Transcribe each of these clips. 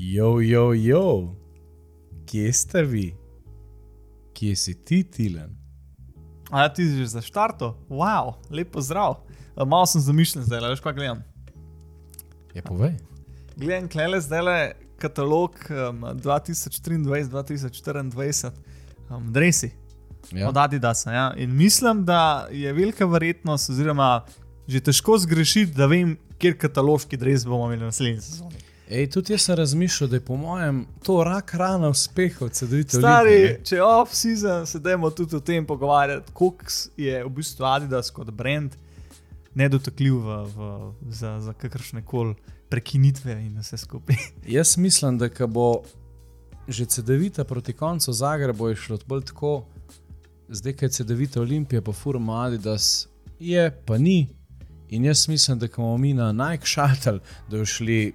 Jo, jo, jo, kje ste vi? Kje si ti, Tilen? A ja, ti si že za štarto? Wow, lepo zdrav. Uh, malo sem zamišljen zdaj, veš kaj gledam. Je povej. Gledam klele zdaj le katalog um, 2023-2024, um, dresi Ja. od Adidasa. Ja? In mislim, da je velika verjetnost, oziroma že težko zgrešiti, da vem, kjer kataloški dres bomo imeli naslednji sezoni. Ej, tudi jaz sem razmišljal, da je po mojem to rak rana uspeha od CD-ja. Stari, če je off-season, se dajmo tudi o tem pogovarjati, koliko je v bistvu Adidas kot brand nedotakljiv v, v, za, za kakršne koli prekinitve in vse skupaj. Jaz mislim, da ko bo že CD-ja proti koncu Zagreba šlo bolj tako, zdaj ko je CD-ja Olimpija, pa furmo Adidas, je pa ni. In jaz mislim, da bomo mi na Nike šatel, da bodo šli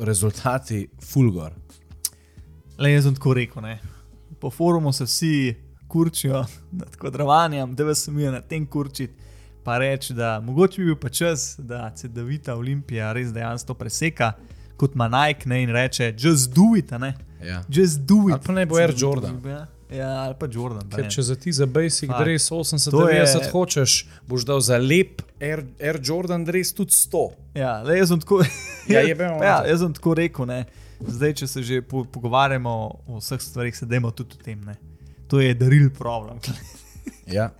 rezultati fulgor. Le jaz sem tako rekel. Ne. Po forumu se vsi kurčijo nad kvadrovanjem, da se mi je na tem kurčiti. Pa reči, da mogoče bi bil pa čas, da se Davida Olimpija res dejansko to preseka, kot ima Nike ne, in reče: just do it, a ne. Ja. Just do it. Ali pa naj bo Air Jordan. Ja, Ja, ali pa Jordan. pa Ker ne. če za ti za basic Fakt. dress 80, To je- 90 hočeš, boš dal za lep Air, Air Jordan dress tudi 100. Ja, le jaz sem tako, Ja, jebemo ja, mater. jaz sem tako rekel. Ne. Zdaj, če se že po, pogovarjamo o vseh stvarih, se dajmo tudi o tem. Ne. To je daril problem. Ja.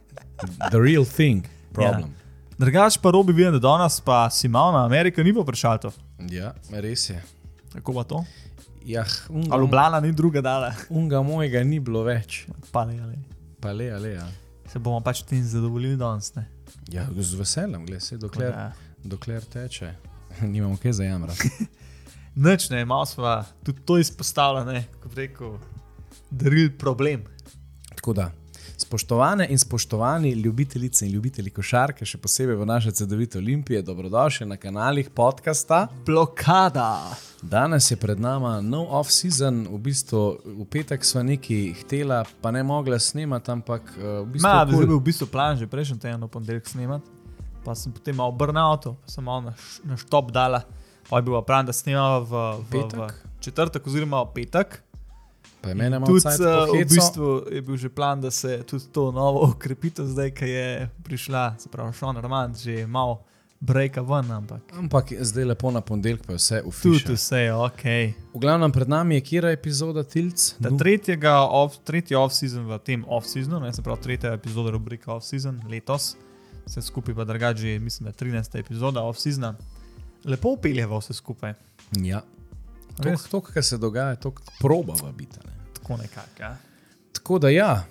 The real thing, problem. Drugač pa robi vidim, da danes pa si malo na Ameriko ni pa prišel. Ja, ja res je. Kako pa to? Ja, Ali unga, Ljubljana ni druga dala. unga mojega ni bilo več. Pa ne, ali. Pa le, ale, ja. Se bomo pač tem zadovoljili danes. Ne. ja, z veseljem, gled, se, dokler, Ja. dokler teče. Nimamo kaj za jamrati. Nič ne, malo smo tudi to izpostavljali, kot rekel, daril problem. Tako da, spoštovane in spoštovani ljubitelice in ljubitelji košarke, še posebej v naše CD-vite Olimpije, dobrodošli na kanalih podcasta. Blokada. Danes je pred nama nov off-season, v bistvu v petek smo neki htela, pa ne mogla snemati, ampak uh, v bistvu. Ma, cool. je bil v bistvu plan že prejšnji teden, ponedeljek snemati, pa sem potem malo to, pa sem malo na, na štop dala, pa je bil pa plan, da snemamo v, v, v Petek? četrtek oziroma v petek. Pa je mene malo Tudi uh, v bistvu je bil že plan, da se tudi to novo ukrepitev, zdaj, ki je prišla, se pravi, Šon Armand, že malo breka ven, ampak Ampak zdaj lepo na ponedeljek, pa je vse tudi ufišeno. vse je ok. V glavnem pred nami je kira epizoda Tilc. Da tretjega off, tretji off-season v tem off-seasonu, ne, se pravi tretja epizoda rubrike off-season letos, vse skupaj pa drugače, mislim, da je 13. epizoda off-seasona. Lepo upeljeva vse skupaj. Ja. Res? To, kar se dogaja, to probava biti. Ne? Tako nekako. Ja. Tako da ja,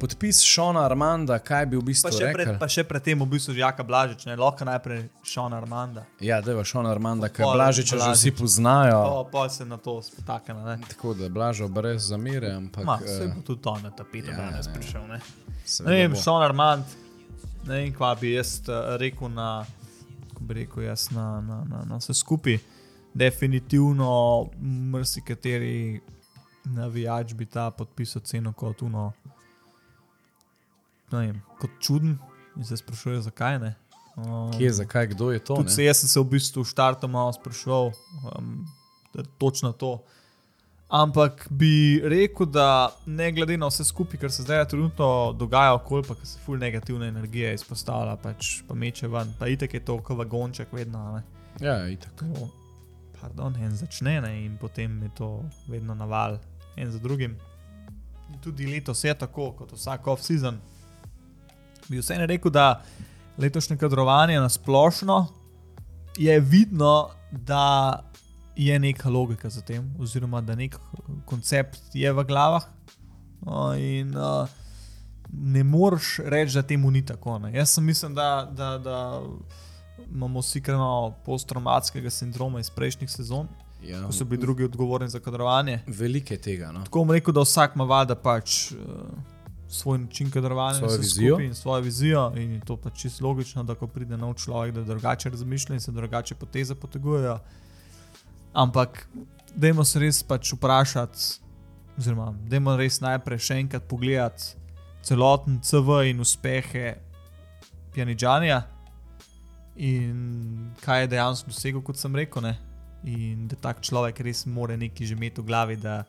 podpis Šona Armanda, kaj bi v Pa, bistvu še pred, rekel? pa še predtem v bistvu Jaka Blažič, ne lahko najprej Šona Armanda. Ja, da je Šona Armanda, kaj že Blažič. vsi poznajo. Pa, pa se na to spotakne. Ne, Tako da blažo brez zamere, ampak. Ma, eh, se bo tudi to na tapetu ja, danes ne. prišel. Ne. Ne vem, bo. Šon Armand, ne vem, kva bi jaz uh, rekel na, bi rekel jaz na, na, na, na vse skupaj. Definitivno, marsikateri navijač bi ta podpis ocenil kot uno, ne vem, kot čuden in se sprašuje, zakaj ne. Um, Kje, zakaj, kdo je to? Se jaz sem se v bistvu štartom malo spraševal, um, je točno to. Ampak bi rekel, da ne glede na vse skupaj, kar se zdaj trenutno dogaja okoli, pa se ful negativne energije izpostavlja, pač pa meče ven, pa itek je to kot vagonček vedno. Ne, Ja, itak. to, pardon, en začne ne, in potem je to vedno naval, en za drugim. In tudi letos je tako, kot vsak off-season. Bi vseeno rekel, da letošnje kadrovanje na splošno je vidno, da je neka logika za tem, oziroma da nek koncept je v glavah. No, in uh, ne moreš reči, da temu ni tako. Ne. Jaz sem mislim, da, da, da imamo vsi kar malo posttraumatskega sindroma iz prejšnjih sezon, Ja, ko so bili drugi odgovorni za kadrovanje. Velike tega. No. Tako bom rekel, da vsak ima valjda pač uh, svoj način kadrovanja, Svojo vizijo. in svojo vizijo. In je to pač čisto logično, da ko pride nov človek, da drugače razmišlja in se drugače poteze potegujejo. Ampak, dajmo se res pač vprašati, oziroma dajmo res najprej še enkrat pogledati celoten CV in uspehe Pjanidžanja in kaj je dejansko dosegel, kot sem rekel. Ne? In da tak človek res more nekaj že imeti v glavi, da,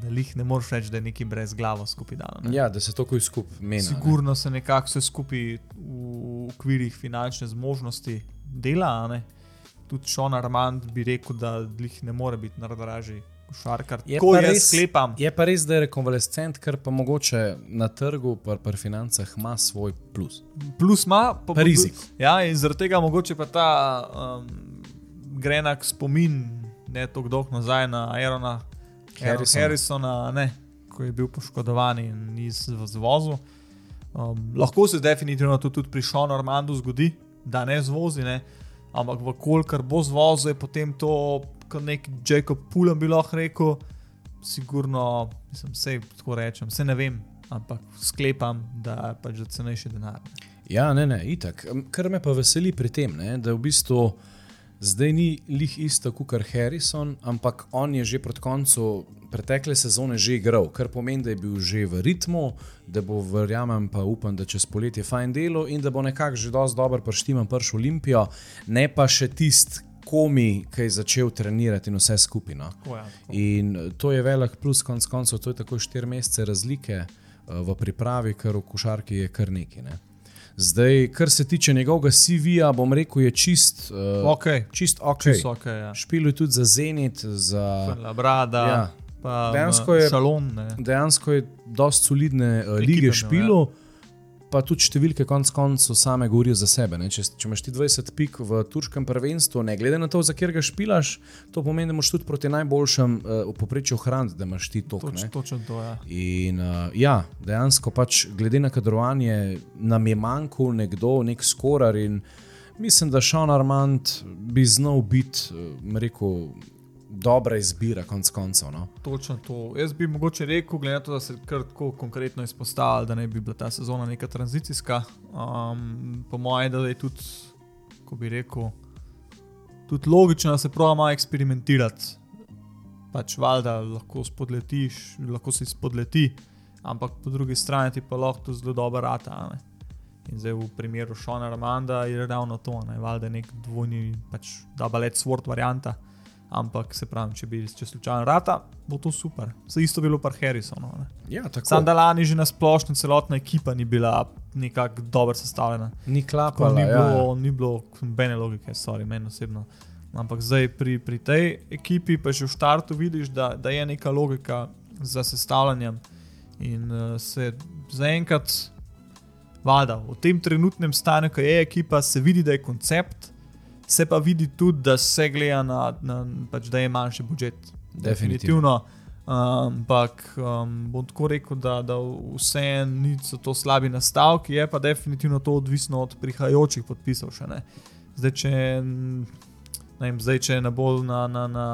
da jih ne moreš reči, da je nekaj brez glave skupaj dano. ne. Ja, da se to kuj skupaj meni. Sigurno se nekako vse skupaj v okvirih finančne zmožnosti dela. ne. Tudi Šon Armand bi rekel, da jih ne more biti najdražji košarkar. Je pa res- sklepam. Je pa res, da je rekonvalescent, ker pa mogoče na trgu, pa pri financah ima svoj plus. Plus ima, pa, Pa rizik. Ja, in zaradi tega mogoče pa ta um, grenak spomin, ne tako dolgo nazaj na Aerona Harrisona. Harrisona, ne, ko je bil poškodovan in ni z v zvozu. Um, lahko se definitivno to tudi pri Šonu Armandu zgodi, da ne zvozi, ne, ampak vkolikor bo zvozil, je potem to, kot nek Jacob Pulem bi lahko rekel, sigurno, mislim, vse tako rečem, vse ne vem, ampak sklepam, da je pač za cenejši denar. Ja, ne, ne, itak. Kar me pa veseli pri tem, ne, da v bistvu zdaj ni lih isto kot Harrison, ampak on je že proti koncu pretekle sezone že igral, kar pomeni, da je bil že v ritmu, da bo, verjamem, pa upam, da čez poletje fajn delo in da bo nekako že dosti dobro prištiman prš Olimpijo, ne pa še tisti komi, ki je začel trenirati in vse skupaj. No. Tako, ja, tako. In eh, to je velik plus, konc koncev, to je tako štiri mesece razlike eh, v pripravi, ker v košarki je kar nekaj. Ne. Zdaj, kar se tiče njegovega CV-ja, bom rekel, je čist, uh, Ok, čist ok. čisto ok. Ja. Špil je tudi za Zenit, za, Labrada, Ja. Ja. pa Dejansko je- šalon. Ne. dejansko je dosti solidne uh, lige imel, špilu. Pa tudi številke, konc koncev, same govorijo za sebe. Ne? Če, če imaš ti 20 pik v turškem prvenstvu, ne glede na to, za kjer ga špilaš, to pomeni, da moš tudi proti najboljšem uh, v poprečju ohraniti, da imaš ti tok. Toč, točno to je. Ja. In uh, ja, dejansko pač glede na kadrovanje nam je manjkal nekdo, nek skorar in mislim, da Sean Armand bi znal biti, rekel, dobra izbira konc koncev. No? Točno to. Jaz bi mogoče rekel, glede na to, da se kar tako konkretno izpostavlja, da ne bi bila ta sezona neka tranzicijska. Um, po mojem, da je tudi, ko bi rekel, tudi logično, da se pravi malo eksperimentirati. Pač valjda lahko spodletiš, lahko si spodleti, ampak po drugi strani ti pa lahko to zelo dobro rata. ne. In zdaj v primeru Šona Armanda je ravno to, ne valjda nek dvojni, pač double-edged sword varianta. Ampak se pravi, če bi če slučajno rata, bo to super. Se isto bilo par Harrisonov. ne. Ja, Sam da lani že na splošno celotna ekipa ni bila nekako dobro sestavljena. ni Tako klapala. ni, ja, bilo, ni bilo nobene logike, sorry, meni osebno. Ampak zdaj pri, pri tej ekipi pa že v startu vidiš, da, da je neka logika za sestavljanjem. In uh, se zaenkrat, valjda, v tem trenutnem stanju, ko je ekipa, se vidi, da je koncept, se pa vidi tudi, da se gleda na, na pač, da je manjši budžet. Definitivno. Ampak um, bom tako rekel, da, da vse niso to slabi nastavki, je pa definitivno to odvisno od prihajajočih podpisov. Še, ne. zdaj, če, ne vem, zdaj, če ne bo na, na, na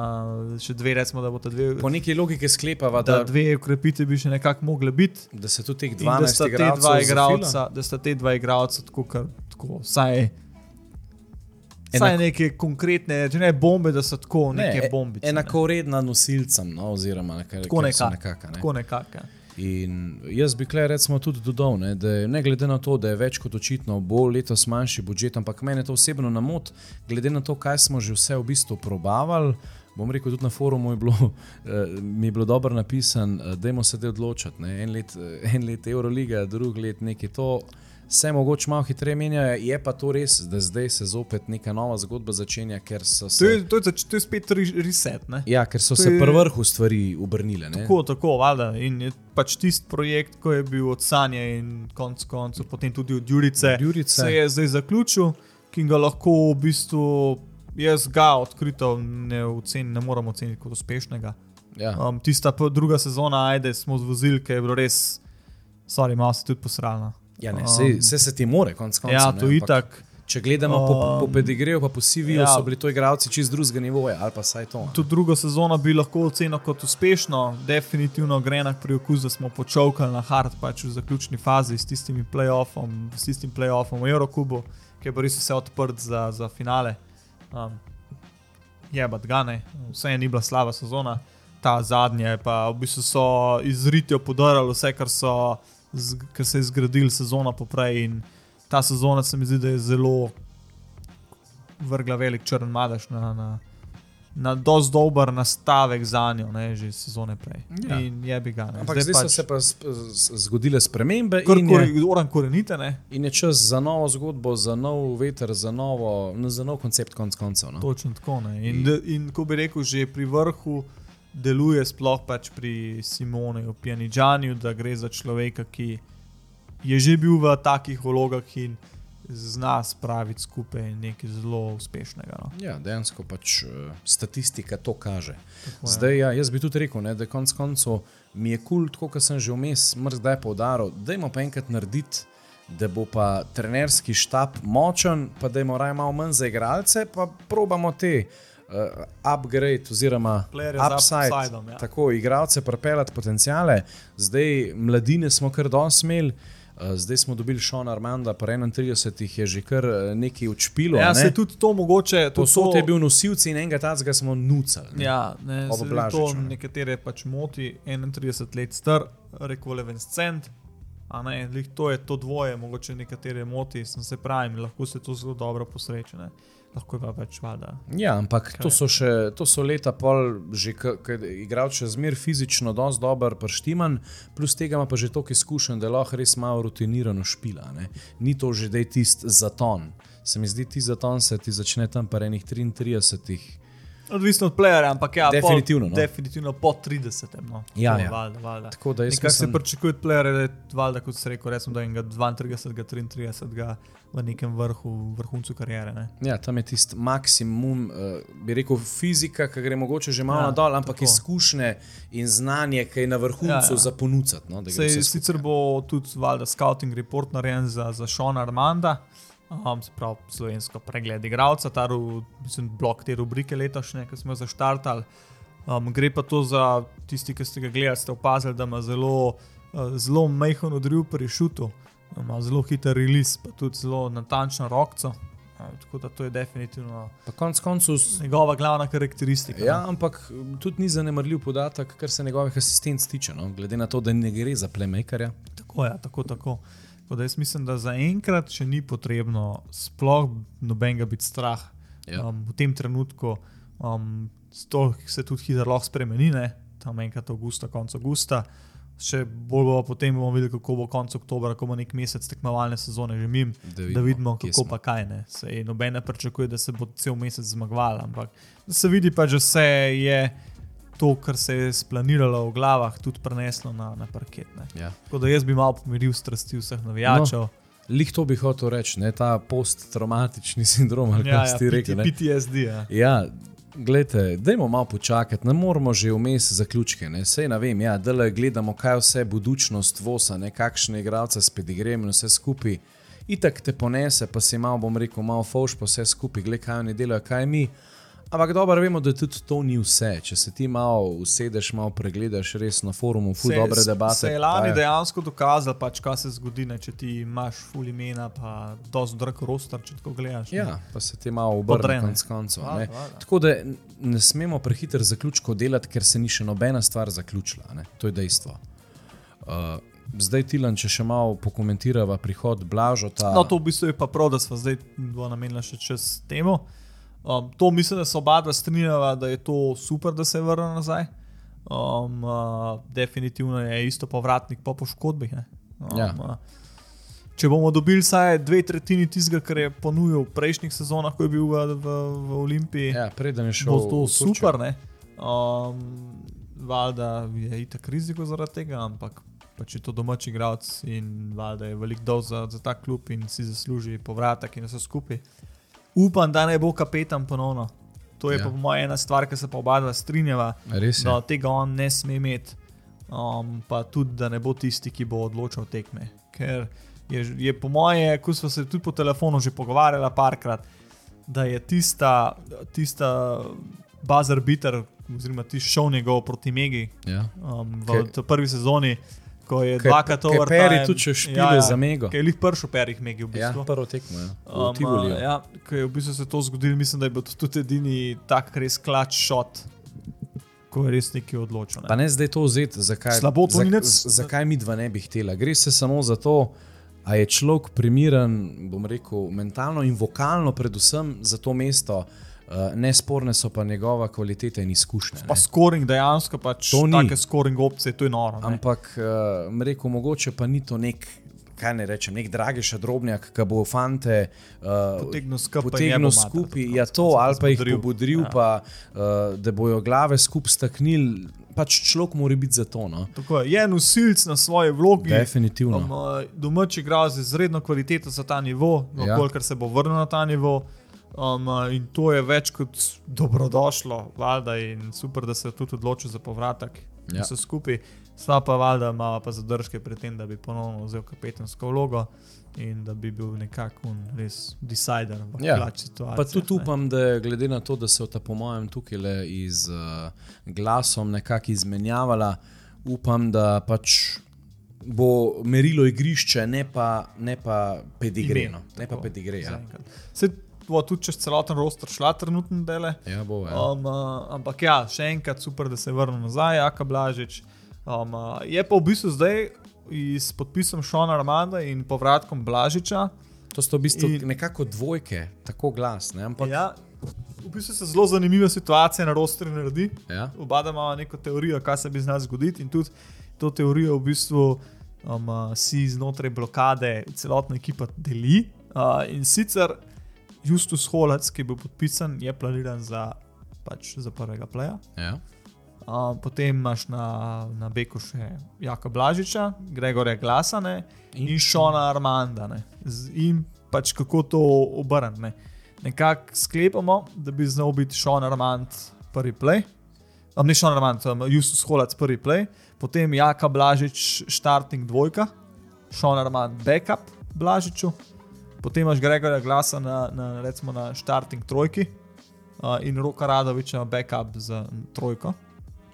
še dve, recimo, da bo ta dve. Po neki logiki sklepava, Da da, dve ukrepitve bi še nekako mogli biti, da se tudi teh in da 12 sta te igralcev da sta te dva igralca tako, kar, tako vsaj Enako- neke konkretne, če ne bombe, da so tako neke Ne, bombice. ne. Enakovredna nosilcem, no, oziroma nekaj, Tako nekako. nekaka, ne. Tako nekako. ja. In jaz bi klej recimo tudi dodal, ne, da je, ne glede na to, da je več kot očitno, bo letos manjši budžet, ampak mene to osebno namot, glede na to, kaj smo že vse v bistvu probavali. Bom rekel, tudi na forumu je bilo, eh, mi je bilo dobro napisano, da je se te odločiti. Ne. En, let, eh, en let Euroliga, drug let nekaj to. Se mogoče malo hitreje menja, je pa to res, da zdaj se zopet neka nova zgodba začenja, ker so To se, je, to, je, to je spet re- reset. Ne? ja, ker so to se je- pri vrhu stvari obrnile. ne. Tako, tako, valjda. In je pač tisti projekt, ko je bil od Sanja in konec koncev, potem tudi od Jurice, Od Jurice. se je zdaj zaključil, ki ga lahko v bistvu jaz ga odkrito ne, ocen, ne morem oceniti kot uspešnega. Ja. Um, tista druga sezona, ajde, smo zvozili, ki je bilo res, sorry, malo se tudi posralno. Ja, ne, Um, vse, vse se ti more, konc koncev. Ja, to ampak itak. Če gledamo po, po Um, pedigreju, pa po CV-ju, ja. so bili to igralci čist drugega nivoja, ali pa saj to. ne. Tudi drugo sezono bi lahko ocenil kot uspešno, definitivno gre na priokus, da smo počovkali na hard pač v zaključni fazi s tistim playoffom, s tistim playoffom v Eurokubu, ki je bil res vse odprt za, za finale. Um, je pa gane, vse je ni bila slaba sezona, ta zadnja je pa v bistvu so izritjo podarili vse, kar, so, z, kar se je zgradili sezono poprej in ta sezona se mi zdi, da je zelo vrgla velik črn madež na, na, na dosti dober nastavek za njo, ne, že sezone prej. Ja. In je bi ga. Ne. Ampak zdaj, zdaj so se pa zgodile spremembe in oran korenite, ne. in je čas za novo zgodbo, za nov veter, za, novo, no, za nov koncept konc koncev. No? Točno tako. Ne. In, de- in ko bi rekel, že pri vrhu deluje, sploh pač pri Simoneju, Pjanidžanju, da gre za človeka, ki je že bil v takih vlogah in zna spraviti skupaj nekaj zelo uspešnega. No. Ja, dejansko pač uh, statistika to kaže. Tako je. Zdaj, ja, jaz bi tudi rekel, ne, da konec koncev mi je kul, cool, kot sem že vmes, mrzda je poudaril, da je pa enkrat narediti, da bo pa trenerski štab močen, pa da je raje malo manj za igralce, pa probamo te. Uh, upgrade, oziroma upside, upsideom, ja. tako igralce pripeljati potencijale. Zdaj, mladine smo kar dosti imeli, uh, zdaj smo dobili Šona Armanda, pa 31 jih je že kar eh, nekaj učpilo. Ja, ne? se tudi to mogoče. To Posod so- je bil nosilc in enega tacga smo nucali. ne. Ja, ne, se to ne. nekatere pač moti, 31 let star, rekonvalescent. A ne, to je to dvoje, mogoče nekatere moti, sem se pravim, lahko se to zelo dobro posreče. Ne. Lahko je pa pač valjda. Ja, ampak Kaj? to so, še, to so leta pol, že ki igrač še zmer fizično dosti dober, prštiman, plus tega ima pa že toliko izkušenj, da lahko res malo rutinirano špila. Ne. Ni to že dej tisti zaton. Se mi zdi, ti zaton se ti začne tam pa enih 33. Odvisno od playerja, ampak ja, Definitivno, pol, no. definitivno po 30. No. Ja, ja. Valjda, valjda. Tako da jaz se mislim- pričakuje od playerja, da je valjda, kot se rekel, recimo, da je enega 32, 33 v nekem vrhu, vrhuncu karijere. Ne. Ja, tam je tisti maksimum, uh, bi rekel, fizika, ki gre mogoče že malo Ja, ja, dol, ampak tako. izkušnje in znanje, ki je na vrhuncu Ja, ja, ja. ja. za ponuditi. No, Sej, sicer bo tudi valjda scouting report narejen za, za Šona Armanda, um, se pravi slovensko pregled igralca, ta mislim, blok te rubrike letošnje, ki smo jo zaštartali. Um, gre pa to za tisti, ki ste ga gledali, ste opazili, da ima zelo, uh, zelo majhen odriv pri šutu, ima zelo hiter release, pa tudi zelo natančno rokco. Uh, tako da to je definitivno Pa konec koncev s- njegova glavna karakteristika. Ja, no. ampak tudi ni zanemarljiv podatek, kar se njegovih asistenc tiče. No? Glede na to, da ne gre za playmakerja. Tako je, tako, tako. Tako da jaz mislim, da zaenkrat še ni potrebno sploh nobenega biti strah Ja. um, v tem trenutku. Um, to se tudi hitro lahko spremeni, ne? tam enkrat avgusta, konec avgusta. Še bolj bo potem bomo videli, kako bo konec oktobra, ko bo nek mesec tekmovalne sezone že mim, Da da vidimo, kako smo. pa kaj ne. Sej noben ne pričakuje, da se bo cel mesec zmagoval, ampak se vidi pa, da se je to, kar se je splaniralo v glavah, tudi preneslo na, na parket. Ne. Ja. Tako da jaz bi malo pomiril strasti vseh navijačev. No. Lih to bi hotel reči, ne? ta posttraumatični sindrom, ali Ja, kako ja, rekel. ne. PTSD. Ja. Ja, gledajte, dajmo malo počakati, ne moramo že vmes zaključke. Ne? Sej ne vem, ja, da le gledamo, kaj vse budučnost vosa, ne? kakšne igralce spet igremo in vse skupaj. Itak te ponese, pa si malo, bom rekel, malo fauš, pa vse skupaj, gled kaj oni delajo, kaj mi. Ampak dobro vemo, da tudi to ni vse. Če se ti malo usedeš, malo pregledaš res na forumu, ful dobre debate. Se je lani pa dejansko dokazal, pač, kaj se zgodi, ne, če ti imaš full imena, pa dosti drag roster, če tako gledaš. ne. Ja, pa se ti malo obrne Podrene. konec koncev. ne. Valjda, valjda. Tako da ne smemo prehiter zaključkov delati, ker se ni še nobena stvar zaključila. Ne? To je dejstvo. Uh, zdaj, Tilan, če še malo pokomentirava prihod Blažota. No, to v bistvu je pa prav, da smo zdaj dva namenila še čez temo. Um, to mislim, da se oba dva strinjava, da je to super, da se je vrnil nazaj. Um, uh, definitivno je isto povratnik po poškodbih. ne. Um, Ja. uh, če bomo dobili vsaj dve tretjini tistega, kar je ponudil v prejšnjih sezonah, ko je bil v, v, v Olimpiji, Ja, preden je šel. bo to super. ne. Um, valjda je itak riziko zaradi tega, ampak pač je to domači igralec in valjda je velik dol za, za ta klub in si zasluži povratek in vse skupaj. Upam, da ne bo kapetan ponovno. To je Ja. pa po mojem ena stvar, ki se pa oba dva strinjava, Res je. da tega on ne sme imeti, um, pa tudi da ne bo tisti, ki bo odločal tekme. Ker je, je po moje, ko smo se tudi po telefonu že pogovarjali parkrat, da je tista, tista buzzer beater, oziroma ti šel njegov proti Megi Ja. um, v prvi sezoni, ko je dvakrat ke over. Peri tudi če špile za Mego. Ki je lih prvi perih Megi v Ja, bistvu. prvo tekmo. Ja. Um, Tivoliju. uh, ja, ko je v bistvu se to zgodilo, mislim, da je bil to tudi edini tak res klač šot, ko je res nekaj odločil. Ne. Pa ne zdaj to vzeti, zakaj, Slabo, to nič- z- zakaj mi dva ne bi htela. Gre se samo za to, a je človek primeren, bom rekel, mentalno in vokalno, predvsem za to mesto. Uh, nesporne so pa njegova kvaliteta in izkušnje. Pa ne. scoring dejansko, pač To ni. take scoring opcije, to je noro. ne. Ampak, uh, rekel, mogoče pa ni to nek, kaj ne rečem, nek dragejši drobnjak, ki bo fante uh, Potegnil skupaj potegnil skupaj. Ja, to, ali pa jih pobudril, Ja. pa uh, da bojo glave skupaj staknili. Pač človek mora biti za to. No? Tako je, je nosilc na svoji vlogi. Definitivno. Um, uh, domači igra z izredno kvaliteto za ta nivo, Ja. kolikor se bo vrnil na ta nivo. Um, uh, in to je več kot dobrodošlo, valjda, in super, da se je tudi odločil za povratek. Ja. Vse skupaj, sva pa valjda ima pa zadržke pri tem, da bi ponovno vzel kapetansko vlogo in da bi bil nekako res decider v Ja. klač situaciji. Pa tudi upam, da je glede na to, da se je ta po mojem tukaj le iz uh, glasom nekako izmenjavala, upam, da pač bo merilo igrišče, ne pa, ne pa pedigre. No. Ne pa pedigre. Ja. Se bo tudi čez celoten roster šla trenutno dele. Ja, bo, ja. Um, uh, ampak ja, še enkrat super, da se vrnil nazaj, Aka Blažič. Um, uh, je pa v bistvu zdaj s podpisom Šona Armanda in povratkom Blažiča. To so v bistvu in- nekako dvojke, tako glasne. Ampak, Ja, v bistvu se zelo zanimiva situacija na rosterju naredi. ja. Oba imamo neko teorijo, kaj se bi znalo zgoditi, in tudi to teorijo v bistvu um, uh, si znotraj blokade celotna ekipa deli. Uh, in sicer Justus Holec, ki je bil podpisan, je planiran za, pač, za prvega pleja. Ja. Uh, potem imaš na, na Beku še Jaka Blažiča, Gregorja Glasane in, In- Šona Armanda. ne. Z- In pač kako to obrniti. Ne. Nekako sklepamo, da bi znal biti Šon Armand prvi play. Um, ne Šon Armand, um, Justus Holac prvi play, potem Jaka Blažič, starting dvojka, Šon Armand backup Blažiču, potem imaš Gregorja Glasa na, na, recimo na starting trojki uh, in Roka Radoviča backup za trojko.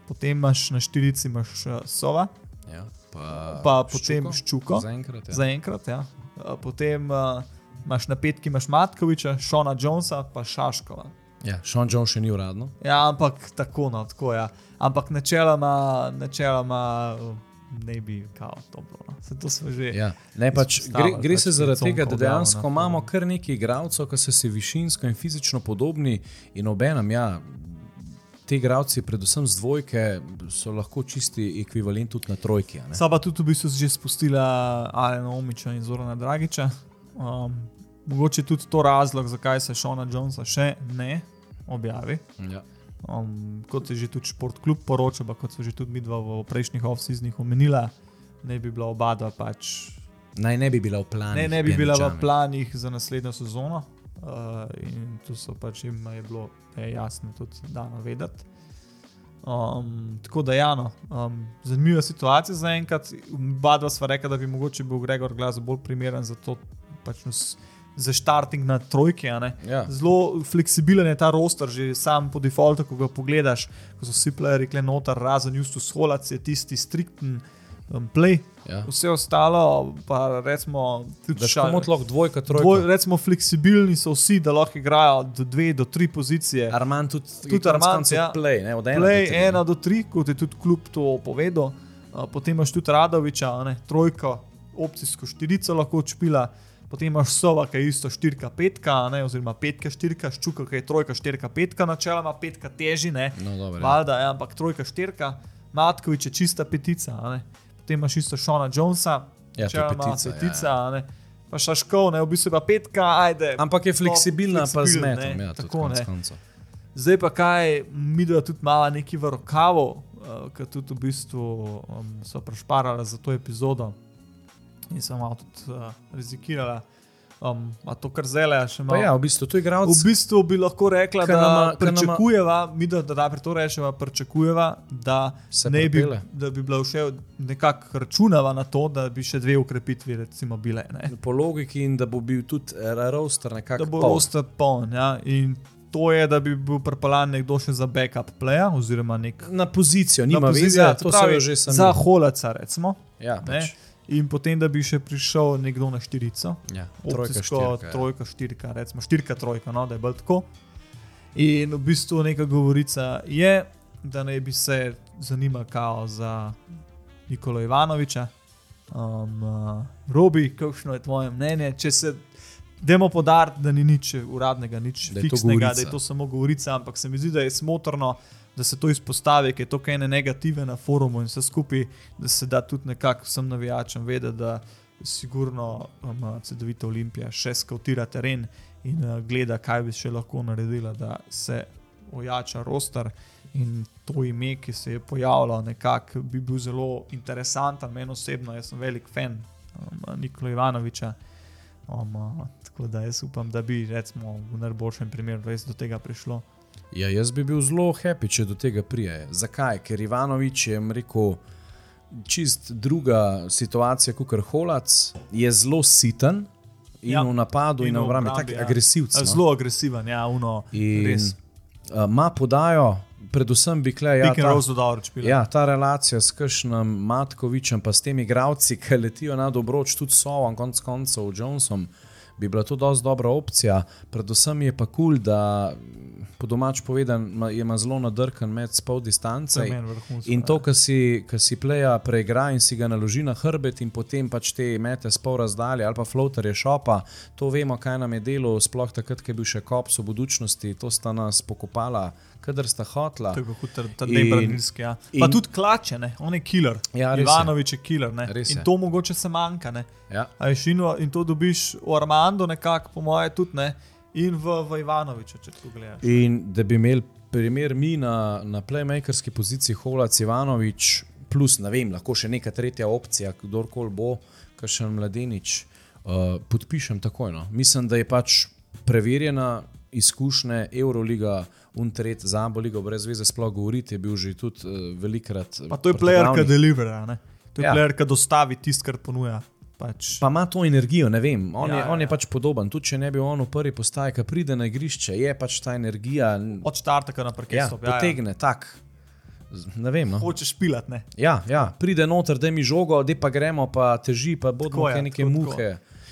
Potem imaš na štirici imaš uh, Sova, Ja. Pa, pa potem Ščuko. Zaenkrat. Ja. zaenkrat. Ja. Uh, potem uh, imaš na petki imaš Matkoviča, Šona Jonesa, pa Šaškova. Ja, Sean John še ni uradno. Ja, ampak tako, no, tako ja. Ampak načeloma, načeloma uh, ne bi kao to bilo. No. Se to smo že. Ja. Ne, pač, gre, gre pač se zaradi tega, da dejansko na imamo kar nekaj igralcev, ki so si višinsko in fizično podobni, in obenem, ja, ti igralci, predvsem z dvojke, so lahko čisti ekvivalent tudi na trojki. a ne. Sva pa tudi v bistvu že spustila Alena Omiča in Zorana Dragiča. Um, mogoče tudi to razlog, zakaj se Šona Jonesa še ne objavi. Ja. Um, kot je že tudi šport klub poročal, pa kot so že tudi mi dva v prejšnjih off-seasonih omenila, ne bi bila oba dva pač. Naj ne bi bila v planu. Ne, ne bi bila v planih za naslednjo sezono. Uh, in tu so pač jim je bilo je jasno tudi dano vedeti. Um, tako da, ja, no, um, zanimiva situacija za enkrat. Oba dva sva rekla, da bi mogoče bil Gregor Glas bolj primeren za to, pač nos, za starting na trojke. a ne. Ja. Zelo fleksibilen je ta roster, že sam po defaultu, ko ga pogledaš, ko so vsi playerji kle noter, razen Justus Holac, je tisti strikten um, play. Ja. Vse ostalo, pa recimo, tudi Da Ša- škomo tlok dvojka, trojka. Dvoj, recimo, fleksibilni so vsi, da lahko igrajo do dve do tri pozicije. Armand tudi, Tudi Armand, ja. Play, ne, od ena Play do tri, ena do tri, kot je tudi klub to povedal. Uh, potem imaš tudi Radoviča, a ne, trojko, opcijsko štirico lahko odšpila. Potem imaš Sova, ki je isto štirka, petka, a ne, oziroma petka, štirka, ščuka, ki je trojka, štirka, petka, načeloma petka teži, ne. No, dobro, ja. Valjda, ja, ampak trojka, štirka, Matkovič je čista petica. Potem imaš isto Šona Jonesa, Ja, je načeloma petica, ja, petica, ja. Pa Šaškov, ne, v bistvu je pa petka, ajde. Ampak je fleksibilna, pa z fleksibilen, metom. ne, Ja, tako, ne. Zdaj pa kaj, mi da tudi malo neki v rokavu, uh, ki tudi v bistvu um, so prešparali za to epizodo in sem malo tudi uh, rizikirala. Um, a to kar še Pa malo. ja, v bistvu to je igralec. V bistvu bi lahko rekla, da nama- ke nama- pričakujeva, mi da, da najprej to rečeva, pričakujeva, da, Se ne bi, da bi bila še nekako računava na to, da bi še dve ukrepitvi recimo bile. Ne? Po logiki in da bo bil tudi eh, roster nekako Da bo poln. roster poln. Ja? In to je, da bi bil prepeljan nekdo še za backup playa oziroma nek na pozicijo, nima na veze, pozicijo, ja, se to pravi, se že sami. Za holaca, recimo. ja, Ne? pač, In potem, da bi še prišel nekdo na štirico, ja, trojka, opcijsko, štirka, ja. trojka, štirka, recimo štirka, trojka, no, da je bolj tako. In v bistvu neka govorica je, da naj bi se zanimal kao za Nikola Ivanoviča. Um, uh, Robi, kakšno je tvoje mnenje? Če se Dajmo podariti, da ni nič uradnega, nič Da fiksnega, da je to samo govorica, ampak se mi zdi, da je smotrno, da se to izpostavi, ker je to kaj ene negative na forumu in vse skupaj, da se da tudi nekako vsem navijačem vedeti, da sigurno um, CD-vita Olimpija še skautira teren in uh, gleda, kaj bi še lahko naredila, da se ojača roster. In to ime, ki se je pojavilo, nekako bi bil zelo interesanten, meni osebno, jaz sem velik fan um, Nikola Ivanoviča. Um, uh, tako da jaz upam, da bi recimo, v najboljšem primeru res do tega prišlo. Ja, jaz bi bil zelo happy, če do tega prije. Zakaj? Ker Ivanovič je rekel, čist druga situacija kot Holac, je zelo siten in Ja. v napadu in, In v obrambi, tako ja. agresivc. no. Zelo agresiven, ja, uno, In res. uh, ima podajo, predvsem bi. Ja, Pik in ta- Rose dobro čpil. Ja, ta relacija s Kršnem Matkovičem, pa s temi igravci, ki letijo na dobroč, tudi Sovom, konc koncev Jonesom, bi bila to dosti dobra opcija. Predvsem je pa kul, cool, da po domač povedan ma- je ima zelo nadrkan med spol distance. In to, kar si, kar si pleja preigra in si ga naloži na hrbet, in potem pač te mete s pol razdalje ali pa floaterje šopa, to vemo, kaj nam je delo, sploh takrat, ko je bil še kops v budučnosti, to sta nas pokopala, kadar sta hotla. Tako kot ta- ta In- nebranilski. Ja. Pa in- tudi klače, ne? on je killer. Ja, je. Ivanovič je killer. In je. to mogoče se manjka. Ne? Ja. A veš, in, in to dobiš v Armando, nekako, po moje, tudi ne. In v, v Ivanoviču, če tako gledaš. In da bi imeli primer mi na, na playmakerski poziciji Holac Ivanovič, plus ne vem, lahko še neka tretja opcija, kdorkoli bo, kakšen mladenič, uh, podpišem takoj. No. Mislim, da je pač preverjena izkušnja Euroliga, Untret, Zaboliga, brez veze sploh govoriti, je bil že tudi uh, velikrat. Pa to je player, ki delivera. ne. To je Ja. player, ki dostavi tisto, kar ponuja. Pač. Pa ima to energijo, ne vem. On, Ja, ja, je, ja, on je ja. pač podoben. Tudi če ne bi on v prvi postaji, ki pride na igrišče, je pač ta energija. Od štartaka naprej, Ja, stop, ja, ja. potegne tak. Z- Ne vem. No. Hočeš pilat, ne. Ja, ja, pride noter, da mi žogo, da pa gremo, pa teži, pa bodo Tako je, kaj neke tako, muhe.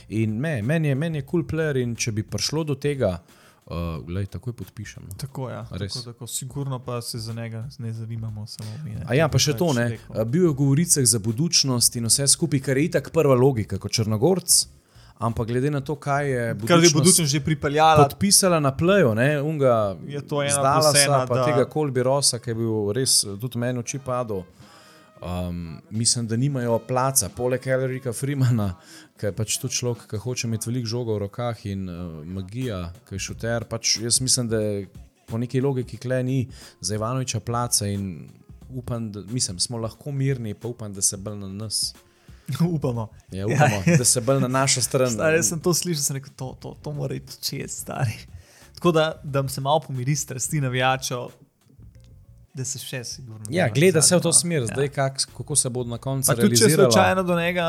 In me, meni je, je cool player in če bi prišlo do tega, uh, glej, takoj podpišem. no. Tako. Ja. Res. Tako, tako. Sigurno pa se za njega ne zanimamo samo mi. Ne. A ja, pa še to, Pač ne. rekel. Uh, Bil je v govoricah za budučnost in vse skupaj, kar je itak prva logika kot Črnogorc, ampak glede na to, kaj je budučnost že pripeljala, podpisala na plejo, ne, unga Je to ena zdala ena, pa da- tega Kolbi Rosa, ki je bil res tudi meni oči padel. Um, mislim, da nimajo placa, poleg Elrika Freemana, je pač tudi človek, ki hoče imeti veliko žoga v rokah in uh, magija, ki je šuter. Pač jaz mislim, da po neki logiki kle ni za Ivanoviča placa in upam, da mislim, smo lahko mirni, pa upam, da se bolj na nas. upamo. Ja, upamo, ja. da se bolj na našo stran. Stari, jaz sem to slišal, sem rekel, to, to, to mora iti čez, stari. Tako da, da se malo pomiri strasti navijačev, da se še sigurno. Ja, gleda se v to smer, ja. zdaj kak, kako se bo na koncu Pa tudi če realiziralo. slučajno do njega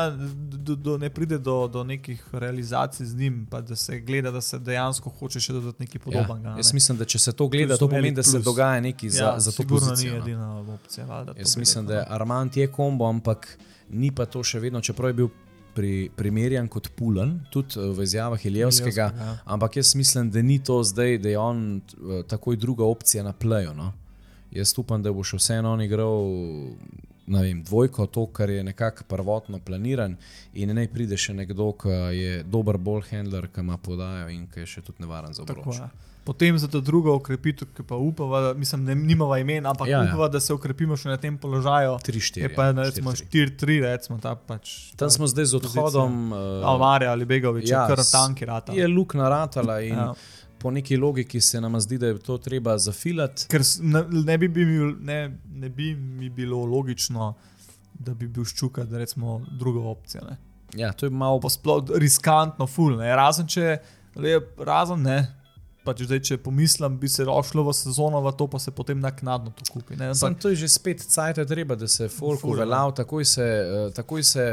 do, do, ne pride do, do nekih realizacij z njim, pa da se gleda, da se dejansko hoče še dodati nekaj Ja, podobnega. jaz ne. mislim, da če se to gleda, To to pomeni, da se plus. dogaja nekaj za, ja, za to sigurno pozicijo. ni no. edina opcija. Valjda, to Jaz mislim, da je Armand je kombo, ampak ni pa to še vedno, čeprav je bil pri, primerjan kot pulen, tudi eh, v izjavah. Ilijevskega, ja. Ampak jaz mislim, da ni to zdaj, da je on eh, takoj druga opcija na pleju. No? Jaz upam, da bo še vseeno on igral vem, dvojko, to, kar je nekako prvotno planiran, in ne pride še nekdo, ki je dober ball handler, ki ima podajo in ki je še tudi nevaren za obroč. ja. Potem za to drugo okrepitev, ki pa upava, mislim, ne nimava imen, ampak Ja, ja, ja. upava, da se okrepimo še na tem položaju. Tri, Je štiri. pa ja, recimo štiri, tri. 4-3, recimo ta pač. Tam smo zdaj z odhodom. Uh, Almarja ali Begovič, ja, ja, kar tanki rata. Je luk naratala in Ja. Po neki logiki se nam zdi, da je to treba zafilati. Ker ne, ne, bi bi mi, ne, ne bi mi bilo logično, da bi bil ščuka, da recimo druga opcija. Ne. Ja, to je malo sploh riskantno, ful. Ne. Razen če, le, razen ne. Pač zdaj, če pomislim, bi se šlo v sezono, v to pa se potem naknadno to kupi. Ne. Sam to je že spet cajt, treba, da se folk uveljav, takoj se, eh, takoj se,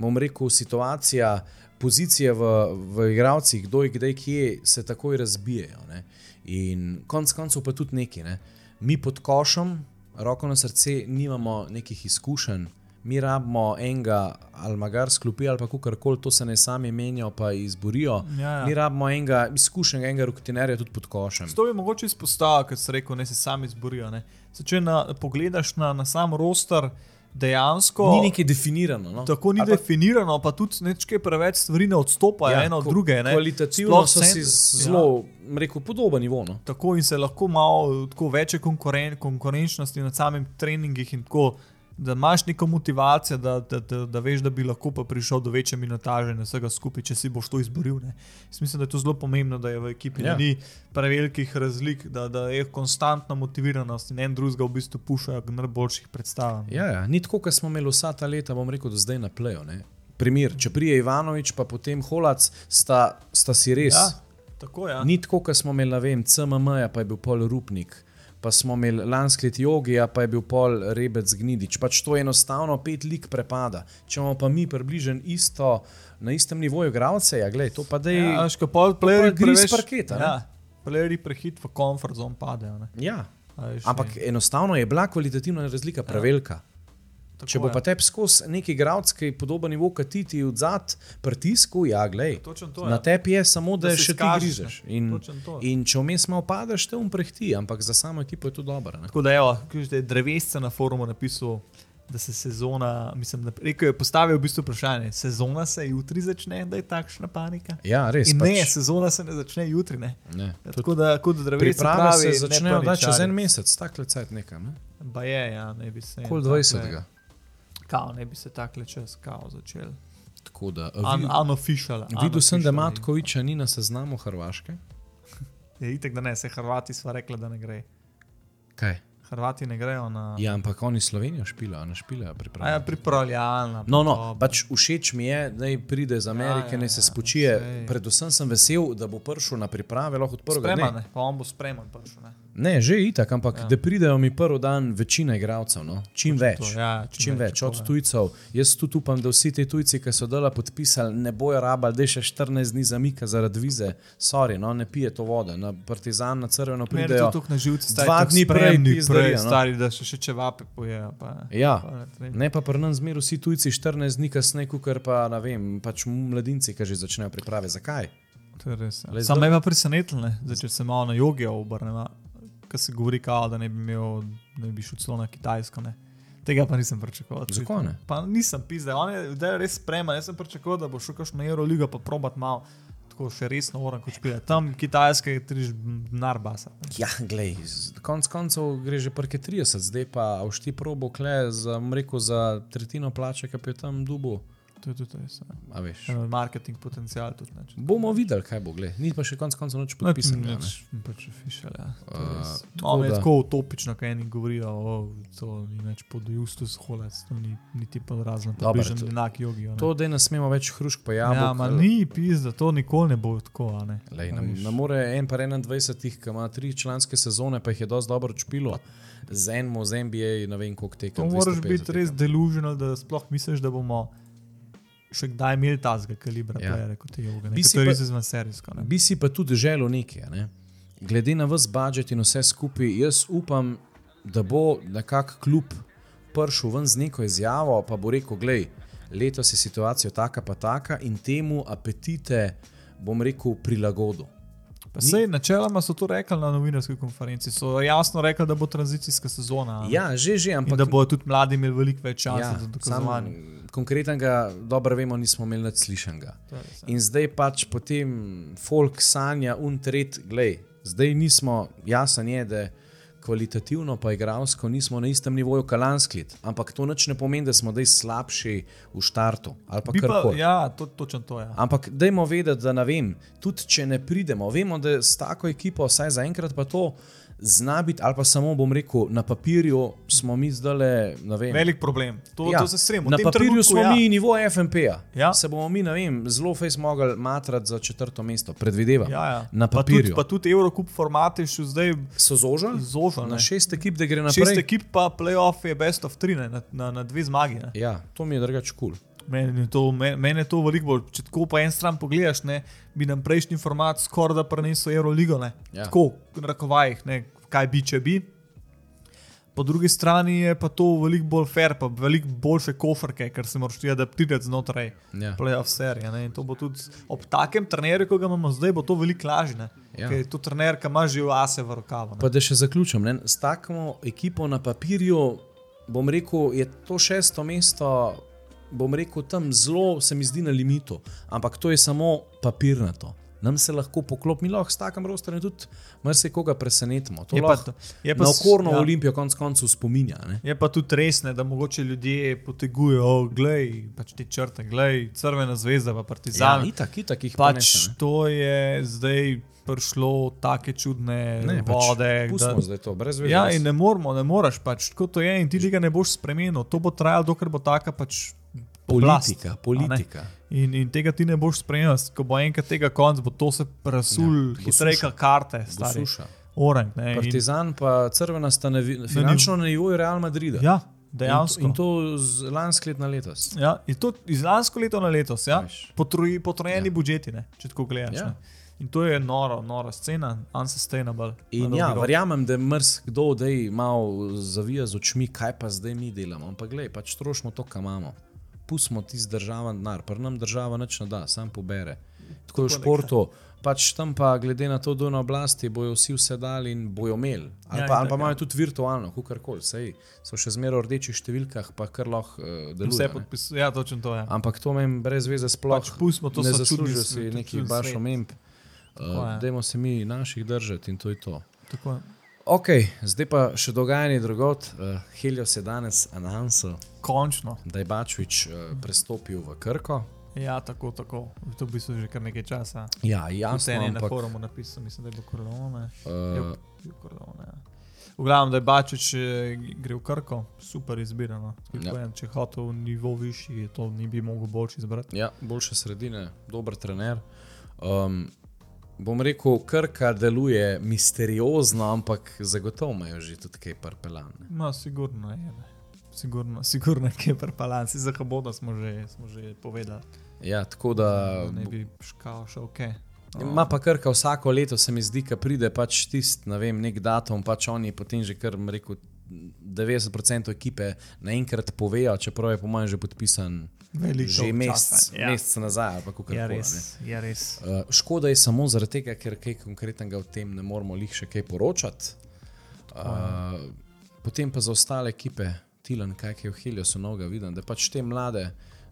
bom rekel, situacija, pozicije v, v igravcih, kdo je kdaj kje, se takoj razbijajo. Ne? In konec koncev pa tudi neki. Ne? Mi pod košem, roko na srce, nimamo nekih izkušenj. Mi rabimo enega ali magar sklopi ali pa karkoli, to se ne sami menijo, pa izborijo. Ja, ja. Mi rabimo enega izkušenega, enega rutinerja tudi pod košem. To bi mogoče izpostavil, ker si rekel, ne se sami izborijo. ne. Se, če na, pogledaš na, na sam roster, dejansko Ni nekaj definirano. No? tako ni Ali definirano, pa tudi nekaj preveč stvari ne odstopajo ja, ena od druge. Ne. Kvalitativno Sploh so si ja. zelo, ja. rekel, podoben nivo. No? Tako in se lahko malo tako večje konkuren, konkurenčnosti na samem treningih in tako. Da imaš neko motivacijo, da, da, da, da veš, da bi lahko pa prišel do večje minutaže in vsega skupaj, če si boš to izboril. Mislim, da je to zelo pomembno, da je v ekipi Ja. ja. ni prevelikih razlik, da, da je konstantna motiviranost in en drugega v bistvu pušajo k najboljših predstavam. Ja, ja. Ni tako, kot smo imeli vsa ta leta, bom rekel, do zdaj na pleju. ne. Primer, če prije Ivanovič, pa potem Holac, sta, sta si res. ja tako. Ja. Ni tako, kot smo imeli, ne vem, CMM, pa je bil pol Rupnik, pa smo imeli lansko leto Jogija, pa je bil pol Rebec Gnidič. Pač to enostavno pet lik prepada. Če imamo pa mi približen isto, na istem nivoju igralce, ja, gledaj, to pa da je. Ja, še pol s preveč- parketa? Ja, playerji prehit v komfort zone padejo. Ne. Ja. A veš, Ampak ne. enostavno je bila kvalitativna razlika prevelika. Tako Če bo je. pa tebi skozi neki igralec, ki je podoben nivo, kot ti ti odzad pritisku, ja, glej. To, Na ja. tebi je samo, da, Da še ti izkažeš, grižeš. ne. In, in če vmes malo padeš, te umprehti, ampak za samo ekipo je to dobro. ne. Tako da evo, da je drevesce na forumu napisal, da se sezona, mislim, rekel je postavil v bistvu vprašanje, sezona se jutri začne, da je takšna panika. Ja, res. In pač, ne, sezona se ne začne jutri. Ne. ne. Tako da, kot da drevesce pravi, se ne začnejo čez en mesec, tako lecet nekam. Ne? Pa je, ja, ne bi se. Kol takle- 20. Kao, ne bi se takle čez kao začel. Tako da. Vid- unofficial. Videl sem, da. Matkoviča ni na seznamu Hrvaške. Je itek, da ne, se Hrvati sva rekla, da ne gre. Kaj? Hrvati ne grejo na. Ja, ampak oni Slovenijo špilajo, ne špilajo A ja, pripravljalna. No, no, podoba. pač všeč mi je, da pride iz Amerike, ja, naj se ja, spočije. sej. Predvsem sem vesel, da bo prišel na priprave, lahko od prvega Spreman, ne, pa on bo spreman. Prišel, ne. Ne, že itak, ampak Ja. da pridejo mi prvi dan večina igralcev, no? čim več. ja, Čim, čim več, tako od je. tujcev. Jaz tudi upam, da vsi ti tujci, ki so dela podpisali, ne bojo rabali, da je še 14 dni zamika zaradi vize. Sorry, no, ne pije to vode. Na Partizan, na crveno je pridejo. to tukaj na živce, stari, dva dni prej pizdarijo, prej, no. stari, da še, še čevape pojejo. Pa, Ja. pa ne. Ne pa pri nas zmeraj vsi tujci 14 dni kasneje, kot pa ne vem, pač mladinci, ki že začnejo priprave. Zakaj? Je res. Ja. Sam me pa presenetilo, ne, zdaj, če se malo na jogijo obrnemo, ker se govori, kao, da ne bi, imel, da bi šel celo na Kitajsko. Ne. Tega pa nisem pričakoval. Zakaj ne? Pa nisem pisal, on je zdaj res spreman. Jaz sem pričakoval, da bo šel kakšno Euroligo pa probat malo. Tako še resno moram kot špilati. Tam Kitajske je triž narbasa. Ja, glej, konc koncev gre že prke 30, zdaj pa avšti probo kle za, rekel, za tretjino plače, ki je tam dubu. To je tudi res. Marketing potencial tudi. Ne, Bomo videli, kaj bo, gled. Ni pa še konc koncev nič podpisano. ne. Pač, pač official, ja. To je Uh, res. tako No, je da- tako utopično, kaj eni govorijo, o, to ni več pod Justus Holec, to ni niti pod razno, Dobro, približno to- enak jogijo. ne. To, da ne smemo več hrušk pa jabolk. Ja, ma ni pizda, to nikoli ne bo tako, a ne. Lej, ne, ne more en pa 21, ki ima tri članske sezone, pa jih je dosti dobro čpilo. Z enim, z NBA, ne vem koliko tekem. To moraš 250 biti res delusional, da sploh misliš, da bomo še kdaj imeli tazga kalibra, Ja. ja. kot je joga. Bi si pa- izven serijsko. ne. Bi si pa tudi želel nekaj. Ne? Glede na vse budžet in vse skupaj, jaz upam, da bo nekako kljub prišel ven z neko izjavo, pa bo rekel: Glej, letos je situacija taka pa taka in temu apetite, bom rekel, prilagodil. Pa Sej, načeloma so to rekli na novinarski konferenci. So jasno rekli, da bo tranzicijska sezona. ne. Ja, že, že, In ampak da bodo tudi mladi imeli veliko več časa ja, za dokazovanje. Konkretnega, dobro vemo, nismo imeli nad slišanega. Je ja. In zdaj pač potem folk sanja untret, glej, zdaj nismo, jasen je, da kvalitativno pa igralsko nismo na istem nivoju kalansklit, ampak to nič ne pomeni, da smo zdaj slabši v štartu pa ja, to, točno to je. Ja. Ampak dajmo vedeti, da ne vem, tudi če ne pridemo, vemo, da s tako ekipo, vsaj zaenkrat pa to zna biti, ali pa samo bom rekel, na papirju smo mi zdaj, vem. Velik problem. To, ja, to se stremo. Na papirju smo ja. mi nivo FMP-ja. Ja. Se bomo mi, ne vem, zelo fejs mogli matrati za četrto mesto, predvidevam. Ja, ja. Na Pa tudi, papirju. pa tudi Eurocup format je še zdaj So zožili zožen. na šest ekip, da gre Šest naprej. ekip, pa playoff je best of three, ne, na, na, na dve zmagi. Ne. Ja, to mi je drugač kul. Cool. Meni je to, men, meni je to veliko bolj. Če tako po en stran pogledaš, ne, bi nam prejšnji format skoraj da prenesel Euroligo. Ne. Ja. Tako, v narekovajih, ne, kaj bi, če bi. Po drugi strani je pa to veliko bolj fair, pa veliko boljše kofrke, ker se moraš ti adaptirati znotraj Ja. playoff serije. ne. In to bo tudi ob takem trenerju, kot ga imamo zdaj, bo to veliko lažje. ne. Ja. Ker je to trener, ki ima že ase v rokavu. ne. Pa da še zaključim, ne? s takmo ekipo na papirju bom rekel, je to šesto mesto, bom rekel, tam zelo se mi zdi na limitu, ampak to je samo papirnato. Nam se lahko poklop, mi lahko s takim rostom tudi marsikoga presenetimo. To Je pa, lahko to- je pa na okorno ja. ja. olimpijo konec koncev spominja. Ne? Je pa tudi res, ne, da mogoče ljudje potegujejo, oh, glej, pač te črte, glej, crvena zvezda, pa Ja, partizan. itak, itak jih pač ponese, ne. to je zdaj prišlo take čudne Ne, pač vode. Pustimo zdaj to, brez veze. ja, in ne moramo, ne moreš pač, tako to je in ti tega ne boš spremenil. To bo trajalo, dokler bo taka pač politika, ne. politika. In, in tega ti ne boš spremenil, ko bo enkrat tega konc, bo to se presul, Ja, kot karte, stari. Orang, ne, in, Partizan pa crvena sta na, finančno na nivoju Real Madrida. ja, in, dejansko. in to z lanskega leta na letos. Ja, in to iz lansko leto na letos, ja? Potroji, potrojeni Ja. budžeti, ne? če tako gledaš. Ja. Ja. In to je noro, nora scena, unsustainable. In ja, rok. verjamem, da marsikdo zdaj malo zavija z očmi, kaj pa zdaj mi delamo. Ampak gledaj, pač trošimo to, kar imamo. Pustimo ti z država denar, pa nam država nič ne da, sam pobere. Tako je v športu, pač tam pa glede na to, da je na oblasti, bojo vsi vse dali in bojo imeli. Ali Ja, pa, ali itak, pa ja. imajo tudi virtualno, kakorkoli, sej so še zmeraj v rdečih številkah, pa kar lahko uh, Vse deluje. ne. podpisuje, ja, točno to je. Ampak to meni brez veze sploh Pač pustimo to, ne zaslužijo s- si neki baš omemb. Uh, je. dajmo se mi naših držati in to je to. Tako je. Ok, zdaj pa še dogajanje drugot. Uh, Helios je danes announcil, Končno. da je Bačvič uh, prestopil v Krko. Ja, tako, tako. To v bistvu že kar nekaj časa. Ja, Jasno, jasno, je na ampak forumu napisal, mislim, da je bilo korone. uh, Bil Corleone, ja. V glavnem, da je Bačič eh, gre v Krko, super izbirano. Ja. Ja. Če hotel nivo višji, to ni bi mogel boljši izbrati. ja, boljše sredine, dober trener. Um, bom rekel, Krka deluje misteriozno, ampak zagotovo imajo že tudi kaj parpelane. No, sigurno je. Ne. Sigurno, sigurno je, kje prepalanci za Haboda smo že, smo že povedali. Ja, tako da. Ne bi škal še ok. Ma pa krka vsako leto, se mi zdi, da pride pač tisti, ne vem, nek datum, pač oni potem že kar, rekel, 90% ekipe naenkrat povejo, čeprav je po mojem že podpisan Veliko že mesec, ja. mesec nazaj pa kako Je koli. res, je res. Uh, škoda je samo zaradi tega, ker kaj konkretnega o tem ne moramo lih še kaj poročati. Uh, potem pa za ostale ekipe, Tilan, kaj je v Heliosu noga, vidim, da pač te mlade,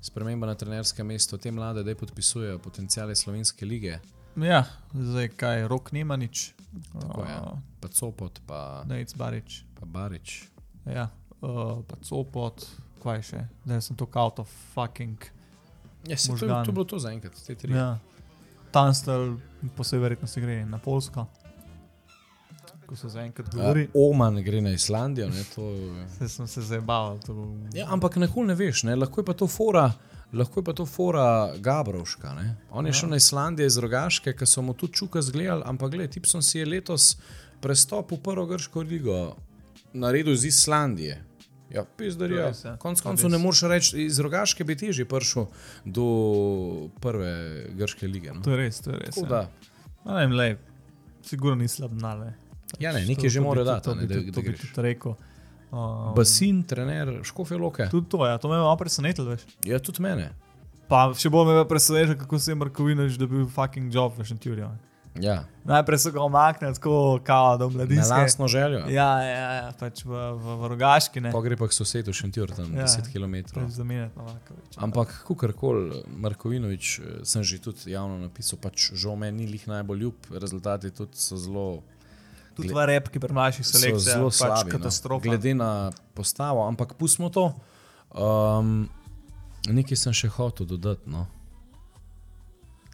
sprememba na trenerskem mestu, te mlade, da podpisujejo potencijale slovenske lige, Ja, zdaj kaj, rok nima nič. Tako je. pa Copot, pa, Nec Barič. pa Barič. Ja, uh, pa Copot, kaj še, da sem to out of fucking. Ja, se, to, je- to je bilo to zaenkrat, te tri. Ja. Tanstel, po vsej verjetnosti gre na Polsko. Ko se zaenkrat govori. Uh, Oman gre na Islandijo. Ne, to, Se sem se zabaval. To... ja, ampak nikoli ne veš, ne, lahko je pa to fora. Lahko je pa to fora Gabrovška. Ne? On je Ja. šel na Islandijo iz Rogaške, ki so mu tudi čuka zgledali, ampak gledaj, Tipson si je letos prestopil v prvo grško ligo, naredil iz Islandije. Ja, pizdar To je je. res, ja. Konec koncev ne moreš reči, iz Rogaške bi težje prišel do prve grške lige. No? to je res, to je res. Tako Ja. da, ne vem, le, sigurno ni slab nale. Ja, ne, nekaj že mora dati, da- da To bi greš. rekel. Um, Basin, trener, škofe loke. Tudi to, ja, to me je malo presenetilo. Ja, tudi mene. Pa še bolj me je presenetilo, kako se je Markovinoč dobil fucking job v Šentjurju. Ja, Najprej so ga omaknili tako, kao, do na mladinske. lastno željo. Ja. Ja, ja, ja, pač v, v, v Rogaški, ne. Pa gre pa k sosedu Šentjur, tam Ja. 10 km. Zamenjati Novakoviča. Ampak, kakorkoli, Markovinovič, eh, sem že tudi javno napisal, pač žal meni ni lih najbolj ljub, rezultati tudi so zelo, Tudi gled- v repki pri mlajših so selekcijah, zelo pač slabi. katastrofa. No. Glede na postavo, ampak pustimo to. Um, nekaj sem še hotel dodati. No.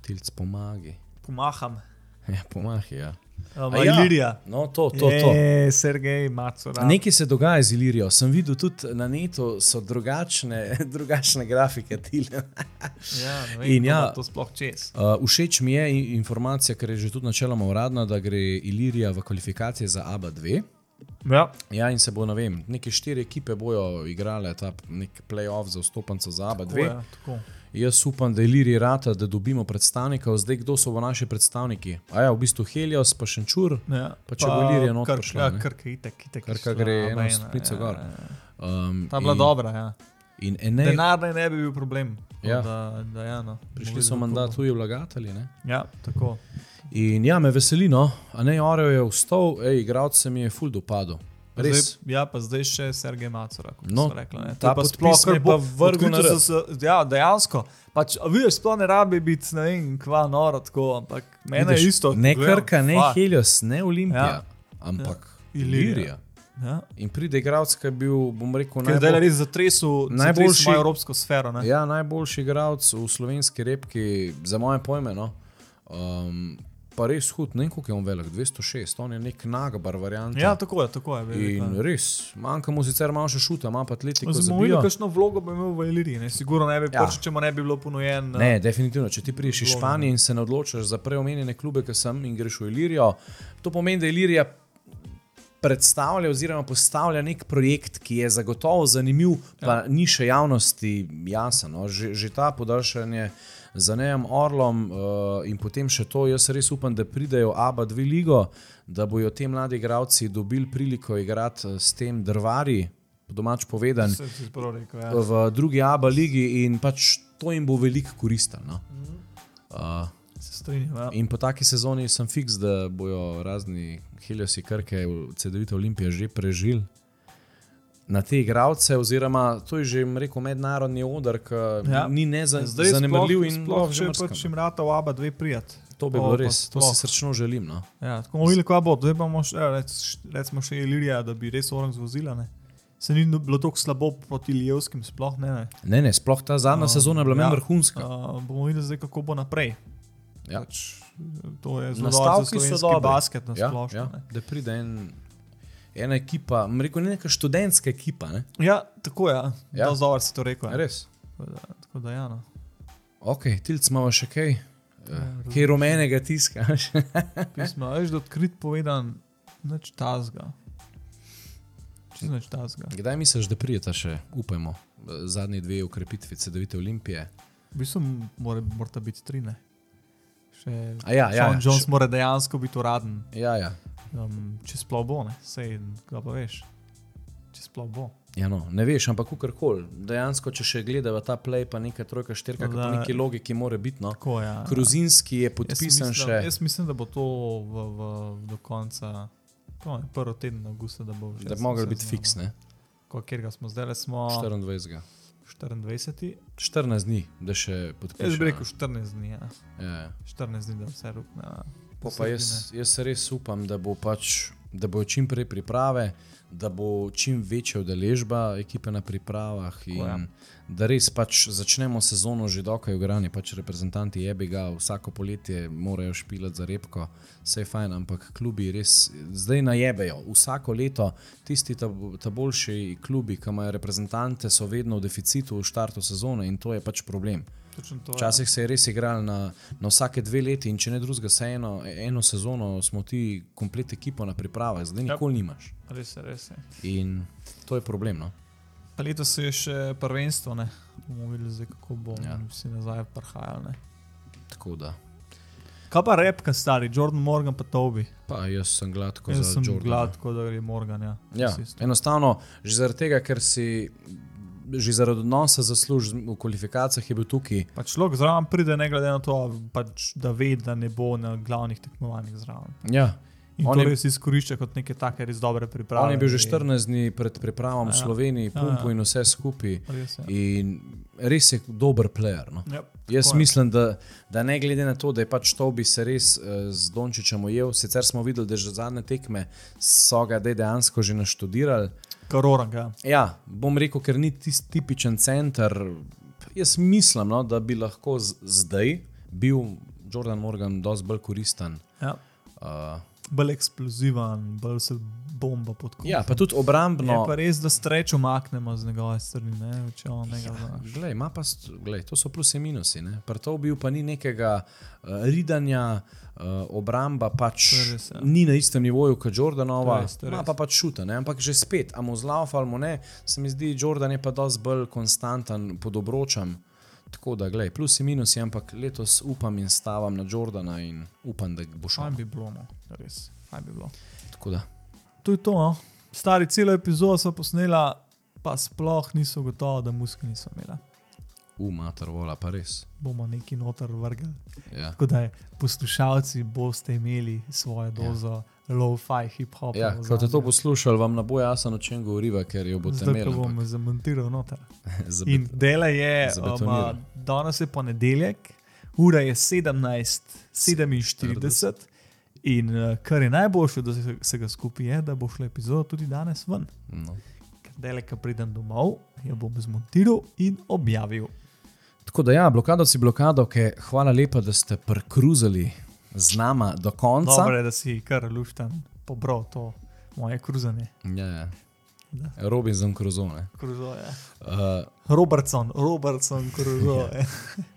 Tilc pomagi. Pomaham. Ja, pomahi, ja. Um, ja. Ilirija. No, to, to, to. Je, Sergej Macora. Nekaj se dogaja z Ilirijo. Sem videl tudi na netu, so drugačne, drugačne grafike. Ja, vem, In ja. to sploh čez. Uh, všeč mi je informacija, ker je že tudi načeloma uradna, da gre Ilirija v kvalifikacije za ABA 2. Ja. Ja, in se bo, ne vem, neke štiri ekipe bojo igrale ta nek playoff za vstopnico za ABA 2. Tako, ja, tako. Jaz upam, da je Ilirija rata, da dobimo predstavnikov. Zdaj, kdo so v naši predstavniki? A ja, v bistvu Helios, pa Šenčur, Ja. Pa če bo Ilirija not Krk- prišla, Ja. Krka, itek, itek. Je šla gre eno stopnico ja, gor. ja, ja. um, Ta bila in- dobra, ja. In Enej, Denar naj ne bi bil problem. Ja. Da, da, ja, no. prišli so mandat tuji vlagatelji. Ne? Ja, tako. In ja, me veseli, no, a ne Oreo je vstal, ej, igralec se mi je full dopadel. Res. Zdaj, ja, pa zdaj še Sergej Macora. kot No, rekla, ne. Ta pa sploh, je bo vrgel na se- Ja, dejansko. Pač, a vidiš, sploh ne rabi biti, ne vem, kva noro, tako, ampak Vidiš, je isto. Ne Krka, ne fuck. Helios, ne Olimpija, Ja. ampak Ilirija. Ilirija. Ja. In pride igralec, ki je bil, bom rekel, Ker zdaj je najbolj, res zatresel najboljši evropsko sfero. Ne? ja, najboljši igralec v slovenski repki, za moje pojme. No. Um, pa res hud, ne vem, koliko je on velik, 206, on je nek nagabar variant. Ja, tako je, tako je. velik, In ne. res, manjka mu sicer malo še šuta, ima pa atletiko videli, bio. kakšno vlogo bo imel v Iliriji. Ne? Sigurno ne bi, Ja. ja. če mu ne bi bilo ponujen. Ne, definitivno. Če ti prideš iz Španije in se ne odločiš za preomenjene klube, ki sem in greš v Ilirijo, to pomeni, da Ilirija predstavlja oziroma postavlja nek projekt, ki je zagotovo zanimiv, pa ja. ni še javnosti jasen. No. Že, že ta podaljšanje za Nejem Orlom uh, in potem še to, jaz res upam, da pridejo ABA dve ligo, da bojo ti mladi igravci dobili priliko igrati eh, s tem drvari, domač povedan, rekel. Ja. v drugi ABA ligi in pač to jim bo veliko koristilo. No. Uh, strinjam. Ja. in po taki sezoni sem fiks, da bojo razni Heliosi Krke CD-vite Olimpije že prežili. Na te igralce, oziroma to je že bom rekel mednarodni odr, ki ja. Ni neza, Zdaj zanemarljiv in sploh, lahko že pač jim rata v aba dve prijat. To bi bilo res, to si srčno želim. No. Ja, tako bomo videli, kva bo. Zdaj pa moš, ja, rec, recimo še Ilirija, da bi res orang zvozila. Ne? Se ni bilo tako slabo proti Lijevskim, sploh ne. ne. Ne, ne, sploh ta zadnja Um, sezona je bila ja. vrhunska. Uh, bomo videli, zdaj, kako bo naprej. Ja. Pač, to je zelo dobro so slovenski dobri. basket na Ja, ja, da pride en, ena ekipa, rekel, ne neka študentska ekipa. Ne? Ja, tako je. Ja. Ja. Dobro si to rekel. ja. Res. Tako da, tako da ja, no. Ok, tilc imamo še kaj. Ja, Uh, kaj rumenega tiska? Pismo, veš, da odkrit povedan, nič tazga. Čisto nič tazga. Kdaj misliš, da prijeta še, upajmo, zadnji dve ukrepitvi CD-vite Olimpije? V bistvu mora, morata biti tri. Ne? Še A ja, ja, Sean ja, Jones še- mora dejansko biti uraden, Ja, ja. Um, če sploh bo, ne? sej, kaj pa veš. Če sploh bo. ja no, ne veš, ampak kakorkoli. Dejansko, če še gledava ta play, pa nekaj trojka, štirka, No, da- neki logiki mora biti. No. Tako, ja. Kruzinski je Jaz podpisan mislim, še. Jaz mislim, da bo to v, v, do konca, to je prvi teden avgusta, da bo že. Da bi mogel biti fiks, ne? Kjer ga smo zdaj, le smo 24. 24. 14 dni, da še podpišeš. Jaz bi rekel 14 dni, ja. Ja, ja. 14 dni, da vse rukne. Pa jaz, jaz res upam, da bo pač. Da bo čim prej priprave, da bo čim večja udeležba ekipe na pripravah, in ja. da res pač začnemo sezono že dokaj ugrani. Pač reprezentanti jebi ga, vsako poletje morajo špilati za repko, vse je fajn, ampak klubi res zdaj najebejo. Vsako leto tisti ta, ta boljši klubi, ki imajo reprezentante, so vedno v deficitu v štartu sezone in to je pač problem. To, ja. Včasih se je res igral na, na vsake dve leti, in če ne drugega, se eno, eno sezono smo ti komplet ekipo na pripravah, zdaj Ja. nikoli nimaš. Res je, res je. In to je problem. No? Pa letos je še prvenstvo, ne. Bomo videli, zdaj, kako bo Ja. vsi nazaj prihajali. Tako da. Kaj pa repka stari, Jordan Morgan pa Tobi. Pa jaz sem gladko Jaz za sem Jordana. gladko, da gre Morgan. Ja, Ja, enostavno, že zaradi tega, ker si že zaradi odnosa zasluž v kvalifikacijah je bil tukaj. Pa človek zraven pride, ne glede na to, pač, da ve, da ne bo na glavnih tekmovanjih zraven. Ja, In On to res izkorišča kot neke take res dobre priprave. on je bil že in- 14 dni pred pripravom v Ja. Sloveniji, Ja, pumpu ja. in vse skupaj. Res je. In res je dober player. No? Ja, Jaz je. mislim, da, da ne glede na to, da je pač to bi se res uh, z Dončičem ujel, sicer smo videli, da že zadnje tekme so ga dej dejansko že naštudirali. Kar orang, ja. Ja, bom rekel, ker ni tisti tipičen center. Jaz mislim, no, da bi lahko zdaj bil Jordan Morgan dosti bolj koristen. ja. Uh, Bolj eksploziven, bolj se bomba pod kožo. ja, pa tudi Je obrambno. pa res, da streč umaknemo z njegove strani, ne, če on njega znaš. Glej, pa, glej, to so plusi in minusi. Pri to bil pa ni nekega uh, ridanja, uh, obramba pač je res, ja. ni na istem nivoju kot Jordanova, To je res, to je ima res. pa pač šuta. ne. Ampak že spet, a mu zlauf ali mu ne, se mi zdi, Jordan je pa dosti bolj konstanten pod obročem. Tako da, glej, plusi in minusi, ampak letos upam in stavam na Jordana in upam, da bo šel. Fajn bi bilo, no, res. Fajn bi bilo. Tako da, To je to, no. Stari celo epizodo so posnela, pa sploh niso gotovi, da muske niso imela. Umater vola, pa res. bomo neki noter vrgli. Ja. Tako da poslušalci boste imeli svojo dozo ja. low-fi hip-hopa. Ja, ko te to poslušali, vam ne bo jasno, o čem govoriva, ker jo boste imeli. bom zamontiral noter. ampak In zabet- dela je, um, danes je ponedeljek, ura je 17:47. In uh, kar je najboljše, da se, se ga skupaj je, da bo šla epizoda tudi danes ven. No. Ker dela, ko pridem domov, jo bom zmontiral in objavil. Tako da, ja, blokadovci, blokadovke, hvala lepa, da ste prekruzali z nama do konca. Dobro je, da si kar luštan pobral to moje kruzanje. Ja, ja. Da. Robinson Cruzone. Kruzoje. Uh, Robertson, Robertson, kruzoje.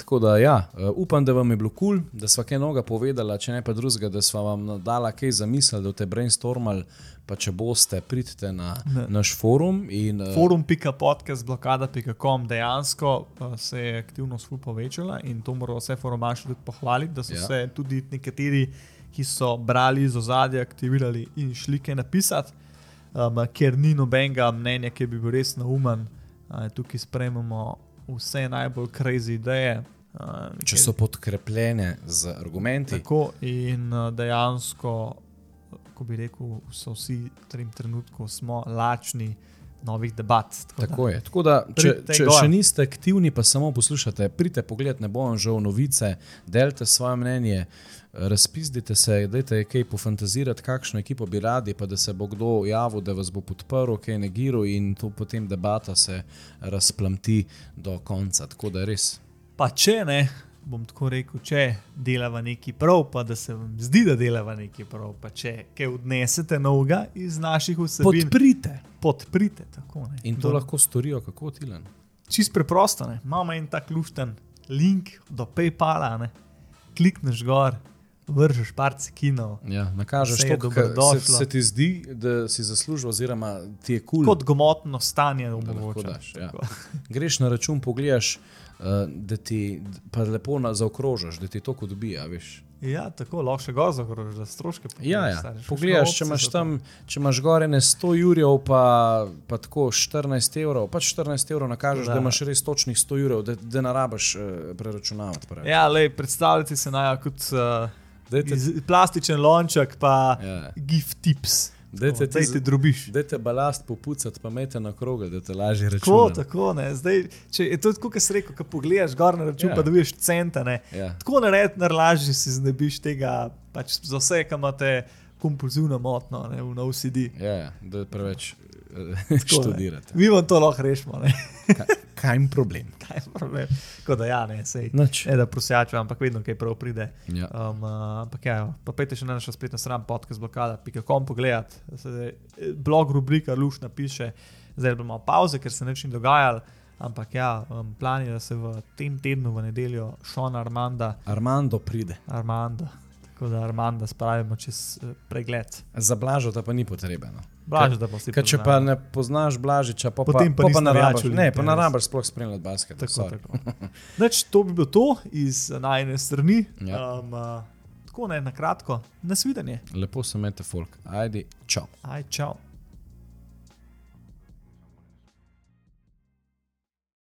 tako da, ja, uh, upam, da vam je bilo kul, cool, da sva kaj noga povedala, če ne pa drugega, da sva vam dala kaj za misel, da boste brainstormali, pa če boste, pridite na Ne. naš forum. In, uh, Forum.podcast, blokada.com dejansko uh, se je aktivnost ful povečala in to moramo vse forumaši tudi pohvaliti, da so Ja. ja. se tudi nekateri, ki so brali iz ozadja, aktivirali in šli kaj napisati, um, ker ni nobenega mnenja, ki bi bil res naumen. Uh, tukaj sprejmemo vse najbolj crazy ideje. Uh, če so podkrepljene z argumenti. Tako in uh, dejansko, ko bi rekel, so vsi v tem trenutku smo lačni novih debat. Tako, Tako je. Tako da, če, če gor. še niste aktivni, pa samo poslušate, pridite pogled, ne bo vam žal novice, delite svoje mnenje, razpizdite se, dajte kaj pofantazirati, kakšno ekipo bi radi, pa da se bo kdo javil, da vas bo podprl, kaj negiral in to potem debata se razplamti do konca. Tako da res. Pa če ne, bom tako rekel, če delava neki prav, pa da se vam zdi, da delava neki prav, pa če kaj odnesete novega iz naših vsebin, Podprite. podprite. Tako, ne. In to Do- lahko storijo, kako tilen. Čist preprosto. Ne. Imamo en tak lušten link do PayPala, ne. klikneš gor, vržeš par cekinov. Ja, nakažeš Vse je to, kar se, dobrodošlo. se ti zdi, da si zaslužil, oziroma ti je kul. Cool. Kot gmotno stanje Da lahko daš, ja. Greš na račun, pogledaš, da ti pa lepo na- zaokrožiš, da ti to kot dobi. Veš. Ja, tako lahko še gor zagrožiš, da stroške Ja, ja. Pogledaš, kakšne če imaš tam, če imaš gore ne 100 jurjev, pa, pa tako 14 evrov, pa 14 evrov nakažeš, da, Da. imaš res točnih 100 jurjev, da, da ne rabiš uh, preračunavati. preveč. Ja, lej, predstavljati se naj kot uh, Dajte, iz, plastičen lonček, pa ja. gift tips. Dajte Zdaj ti te z- drobiš. Dajte balast popucati, pa mete na kroge, da te lažje Tako, računaš. tako, ne. Zdaj, če je to tako, kot si rekel, ko pogledaš gor na račun, Ja. pa dobiš centa, ne. Ja. Tako nared, najlažje si znebiš tega, pač za vse, ki imate kompulzivno motno, ne, v OCD. Ja, ja, da preveč uh, ne. študirate. Mi vam to lahko rešimo, ne. Kaj jim problem? Kaj je problem? Tako da ja, ne, sej. Noč. Ne, da prosjaču, ampak vedno kaj prav pride. Ja. Um, uh, ampak ja, pa pejte še na našo spletno stran podcast blokada.com pogledat. Se, eh, blog rubrika Luš napiše, zdaj bomo malo pauze, ker se nič ni dogajalo. Ampak ja, um, plan je, da se v tem tednu, v nedeljo, Šon Armanda, Armando pride. Armando, tako da Armanda spravimo čez uh, pregled. Za blažota pa ni potrebno. Blaž, da si Ker če pa ne poznaš Blažiča, pa, Potem pa pa, pa ne rabiš, ne, pa ne rabiš sploh spremljati basket. Tako, tako. Neč, to bi bilo to iz najne strani. Ja. Um, uh, tako ne, na kratko, nasvidenje. Lepo se mete folk. Ajdi, čau. Aj, čau.